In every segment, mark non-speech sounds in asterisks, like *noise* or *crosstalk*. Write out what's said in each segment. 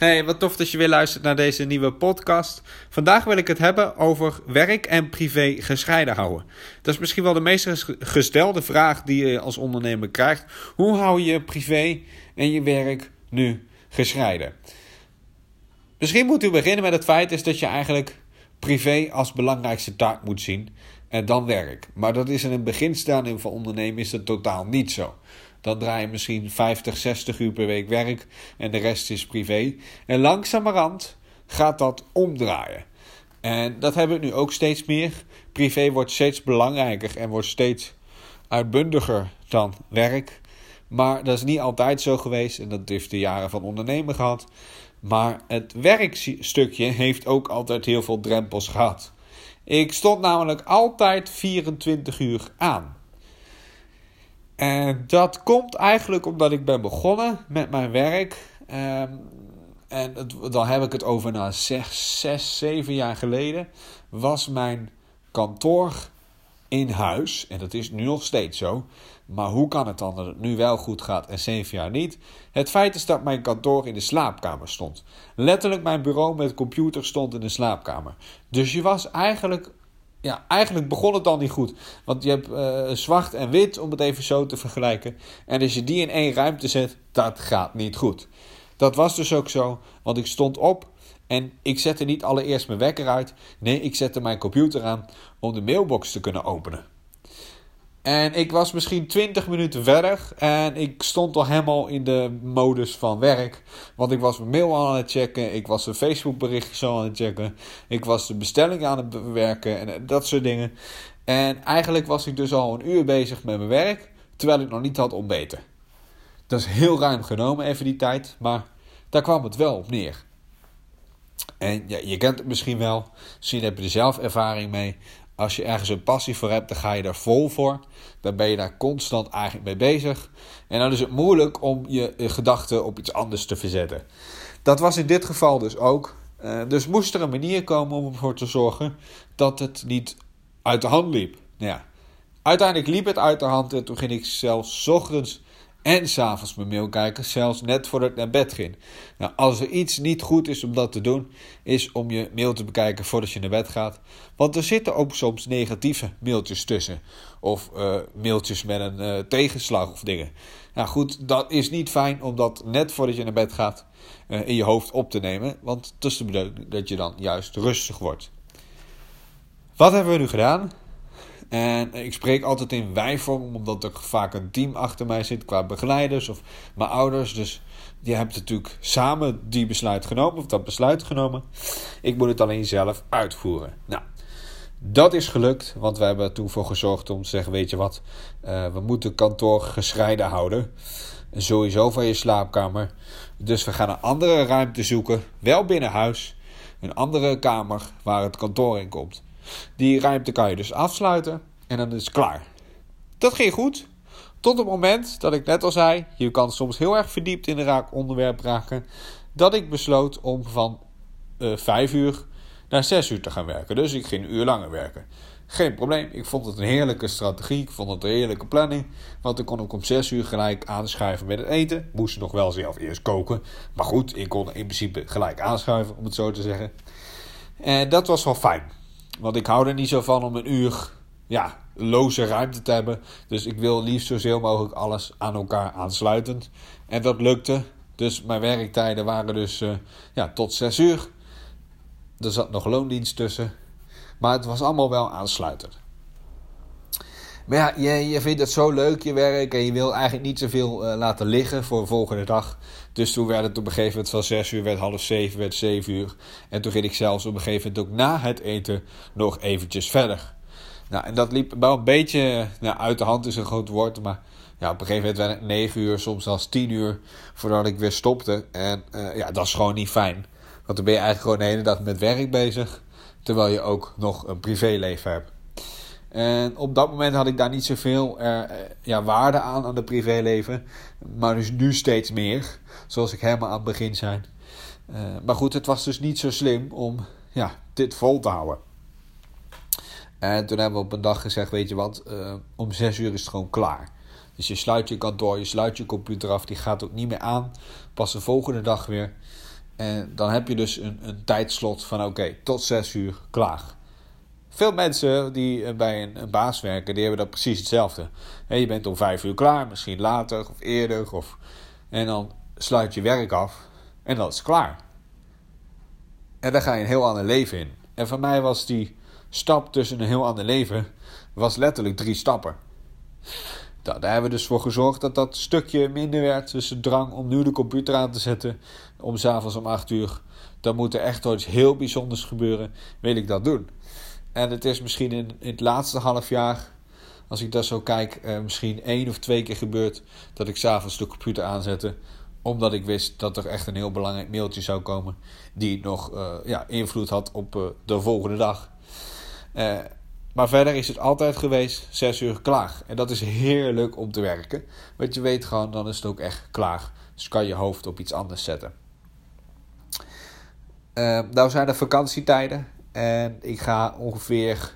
Hey, wat tof dat je weer luistert naar deze nieuwe podcast. Vandaag wil ik het hebben over werk en privé gescheiden houden. Dat is misschien wel de meest gestelde vraag die je als ondernemer krijgt. Hoe hou je privé en je werk nu gescheiden? Misschien moet u beginnen met het feit is dat je eigenlijk privé als belangrijkste taak moet zien en dan werk. Maar dat is in een beginstadium van ondernemen is dat totaal niet zo. Dan draai je misschien 50, 60 uur per week werk en de rest is privé. En langzamerhand gaat dat omdraaien. En dat hebben we nu ook steeds meer. Privé wordt steeds belangrijker en wordt steeds uitbundiger dan werk. Maar dat is niet altijd zo geweest en dat heeft de jaren van ondernemen gehad. Maar het werkstukje heeft ook altijd heel veel drempels gehad. Ik stond namelijk altijd 24 uur aan. En dat komt eigenlijk omdat ik ben begonnen met mijn werk. Ehm, en dan heb ik het over na 6, 6, 7 jaar geleden. Was mijn kantoor in huis. En dat is nu nog steeds zo. Maar hoe kan het dan dat het nu wel goed gaat en 7 jaar niet? Het feit is dat mijn kantoor in de slaapkamer stond. Letterlijk mijn bureau met computer stond in de slaapkamer. Dus je was eigenlijk ja, eigenlijk begon het dan niet goed. Want je hebt uh, zwart en wit, om het even zo te vergelijken. En als je die in één ruimte zet, dat gaat niet goed. Dat was dus ook zo, want ik stond op en ik zette niet allereerst mijn wekker uit. Nee, ik zette mijn computer aan om de mailbox te kunnen openen. En ik was misschien 20 minuten verder en ik stond al helemaal in de modus van werk. Want ik was mijn mail aan het checken, ik was een Facebook berichtje aan het checken, ik was de bestelling aan het bewerken en dat soort dingen. En eigenlijk was ik dus al een uur bezig met mijn werk, terwijl ik nog niet had ontbeten. Dat is heel ruim genomen even die tijd, maar daar kwam het wel op neer. En ja, je kent het misschien wel, misschien heb je er zelf ervaring mee. Als je ergens een passie voor hebt, dan ga je er vol voor. Dan ben je daar constant eigenlijk mee bezig. En dan is het moeilijk om je gedachten op iets anders te verzetten. Dat was in dit geval dus ook. Uh, dus moest er een manier komen om ervoor te zorgen dat het niet uit de hand liep. Nou ja, uiteindelijk liep het uit de hand en toen ging ik zelfs ochtends en s'avonds mijn mail kijken, zelfs net voordat ik naar bed ging. Nou, als er iets niet goed is om dat te doen, is om je mail te bekijken voordat je naar bed gaat. Want er zitten ook soms negatieve mailtjes tussen. Of uh, mailtjes met een uh, tegenslag of dingen. Nou goed, dat is niet fijn om dat net voordat je naar bed gaat uh, in je hoofd op te nemen. Want het is de bedoeling dat je dan juist rustig wordt. Wat hebben we nu gedaan? En ik spreek altijd in wijvorm, omdat er vaak een team achter mij zit qua begeleiders of mijn ouders. Dus je hebt natuurlijk samen die besluit genomen, of dat besluit genomen. Ik moet het alleen zelf uitvoeren. Nou, dat is gelukt, want we hebben er toen voor gezorgd om te zeggen: Weet je wat, uh, we moeten kantoor gescheiden houden. Sowieso van je slaapkamer. Dus we gaan een andere ruimte zoeken, wel binnen huis. Een andere kamer waar het kantoor in komt. Die ruimte kan je dus afsluiten en dan is het klaar. Dat ging goed. Tot het moment dat ik net al zei, je kan soms heel erg verdiept in een raak onderwerp raken, dat ik besloot om van uh, eh, 5 uur naar 6 uur te gaan werken. Dus ik ging een uur langer werken. Geen probleem, ik vond het een heerlijke strategie, ik vond het een heerlijke planning. Want ik kon ook om 6 uur gelijk aanschuiven met het eten. Moest nog wel zelf eerst koken. Maar goed, ik kon in principe gelijk aanschuiven, om het zo te zeggen. En dat was wel fijn. Want ik hou er niet zo van om een uur ja, loze ruimte te hebben. Dus ik wil liefst zoveel mogelijk alles aan elkaar aansluitend. En dat lukte. Dus mijn werktijden waren dus uh, ja, tot 6 uur. Er zat nog loondienst tussen. Maar het was allemaal wel aansluitend. Maar ja, je, vindt het zo leuk, je werk. En je wil eigenlijk niet zoveel uh, laten liggen voor de volgende dag. Dus toen werd het op een gegeven moment van 6 uur, werd half 7, werd 7 uur. En toen ging ik zelfs op een gegeven moment ook na het eten nog eventjes verder. Nou, en dat liep wel een beetje nou, uit de hand, is een groot woord. Maar ja, op een gegeven moment werd het 9 uur, soms zelfs 10 uur voordat ik weer stopte. En uh, ja, dat is gewoon niet fijn. Want dan ben je eigenlijk gewoon de hele dag met werk bezig. Terwijl je ook nog een privéleven hebt. En op dat moment had ik daar niet zoveel uh, ja, waarde aan, aan het privéleven. Maar dus nu steeds meer. Zoals ik helemaal aan het begin zei. Uh, maar goed, het was dus niet zo slim om ja, dit vol te houden. En toen hebben we op een dag gezegd, weet je wat, om zes uur is het gewoon klaar. Dus je sluit je kantoor, je sluit je computer af, die gaat ook niet meer aan. Pas de volgende dag weer. En dan heb je dus een, een tijdslot van oké, tot 6 uur klaar. Veel mensen die bij een, baas werken, die hebben dat precies hetzelfde. je bent om 5 uur klaar, misschien later of eerder. Of, en dan sluit je werk af en dat is klaar. En dan ga je een heel ander leven in. En voor mij was die stap tussen een heel ander leven was letterlijk drie stappen. Nou, daar hebben we dus voor gezorgd dat dat stukje minder werd. Dus de drang om nu de computer aan te zetten om s'avonds om 8 uur. Dan moet er echt iets heel bijzonders gebeuren. Wil ik dat doen? En het is misschien in, in het laatste half jaar, als ik dat zo kijk, eh, misschien één of twee keer gebeurd dat ik s'avonds de computer aanzette. Omdat ik wist dat er echt een heel belangrijk mailtje zou komen. Die nog uh, ja, invloed had op uh, de volgende dag. Maar verder is het altijd geweest 6 uur klaar. En dat is heerlijk om te werken. Want je weet gewoon, dan is het ook echt klaar. Dus kan je hoofd op iets anders zetten. Uh, nou zijn er vakantietijden. En ik ga ongeveer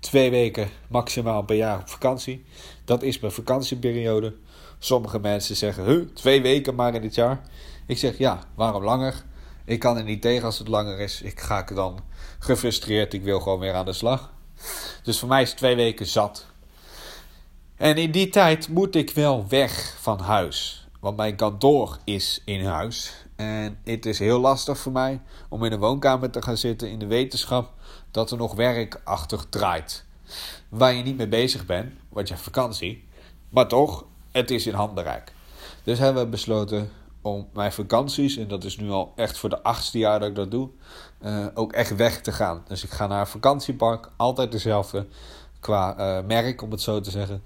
twee weken maximaal per jaar op vakantie. Dat is mijn vakantieperiode. Sommige mensen zeggen, huh, twee weken maar in dit jaar. Ik zeg, ja, waarom langer? Ik kan er niet tegen als het langer is. Ik ga dan gefrustreerd. Ik wil gewoon weer aan de slag. Dus voor mij is twee weken zat. En in die tijd moet ik wel weg van huis. Want mijn kantoor is in huis. En het is heel lastig voor mij om in een woonkamer te gaan zitten in de wetenschap dat er nog werk achter draait. Waar je niet mee bezig bent, want je hebt vakantie. Maar toch, het is in handbereik. Dus hebben we besloten om mijn vakanties, en dat is nu al echt voor de achtste jaar dat ik dat doe, uh, ook echt weg te gaan. Dus ik ga naar een vakantiepark, altijd dezelfde qua uh, merk, om het zo te zeggen.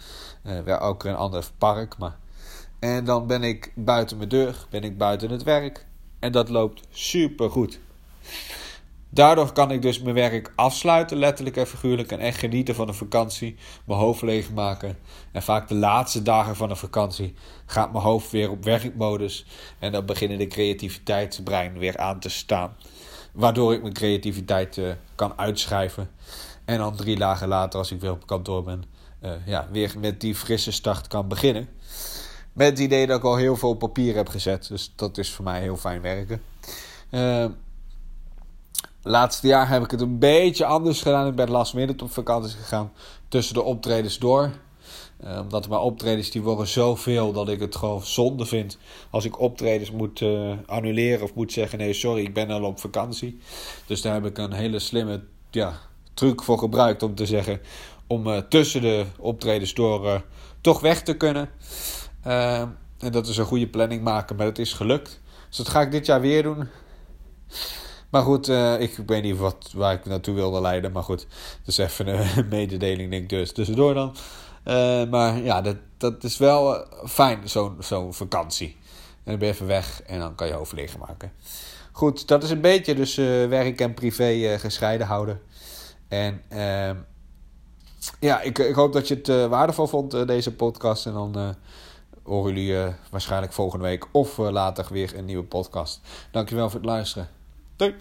Uh, wel ook een ander park, maar... En dan ben ik buiten mijn deur, ben ik buiten het werk. En dat loopt super goed. Daardoor kan ik dus mijn werk afsluiten, letterlijk en figuurlijk, en echt genieten van de vakantie, mijn hoofd leegmaken. En vaak de laatste dagen van de vakantie gaat mijn hoofd weer op werkmodus en dan beginnen de creativiteitsbrein weer aan te staan. Waardoor ik mijn creativiteit uh, kan uitschrijven. En dan drie dagen later, als ik weer op kantoor ben, uh, ja, weer met die frisse start kan beginnen. Met het idee dat ik al heel veel papier heb gezet. Dus dat is voor mij heel fijn werken. Uh, laatste jaar heb ik het een beetje anders gedaan. Ik ben last minute op vakantie gegaan. Tussen de optredens door. Uh, omdat mijn optredens die worden zoveel dat ik het gewoon zonde vind. Als ik optredens moet uh, annuleren of moet zeggen: nee, sorry, ik ben al op vakantie. Dus daar heb ik een hele slimme ja, truc voor gebruikt om te zeggen: om uh, tussen de optredens door toch weg te kunnen. En dat is een goede planning maken, maar het is gelukt. Dus dat ga ik dit jaar weer doen. Maar goed, uh, ik weet niet wat, waar ik naartoe wilde leiden. Maar goed, dus even een *laughs* mededeling denk ik dus tussendoor dan. Uh, maar ja, dat, dat is wel uh, fijn, zo'n zo'n vakantie. En dan ben je even weg en dan kan je overlegen maken. Goed, dat is een beetje dus werk en privé gescheiden houden. En ehm, ja, ik, ik hoop dat je het waardevol vond, deze podcast. En dan horen jullie waarschijnlijk volgende week of later weer een nieuwe podcast. Dankjewel voor het luisteren. Doei!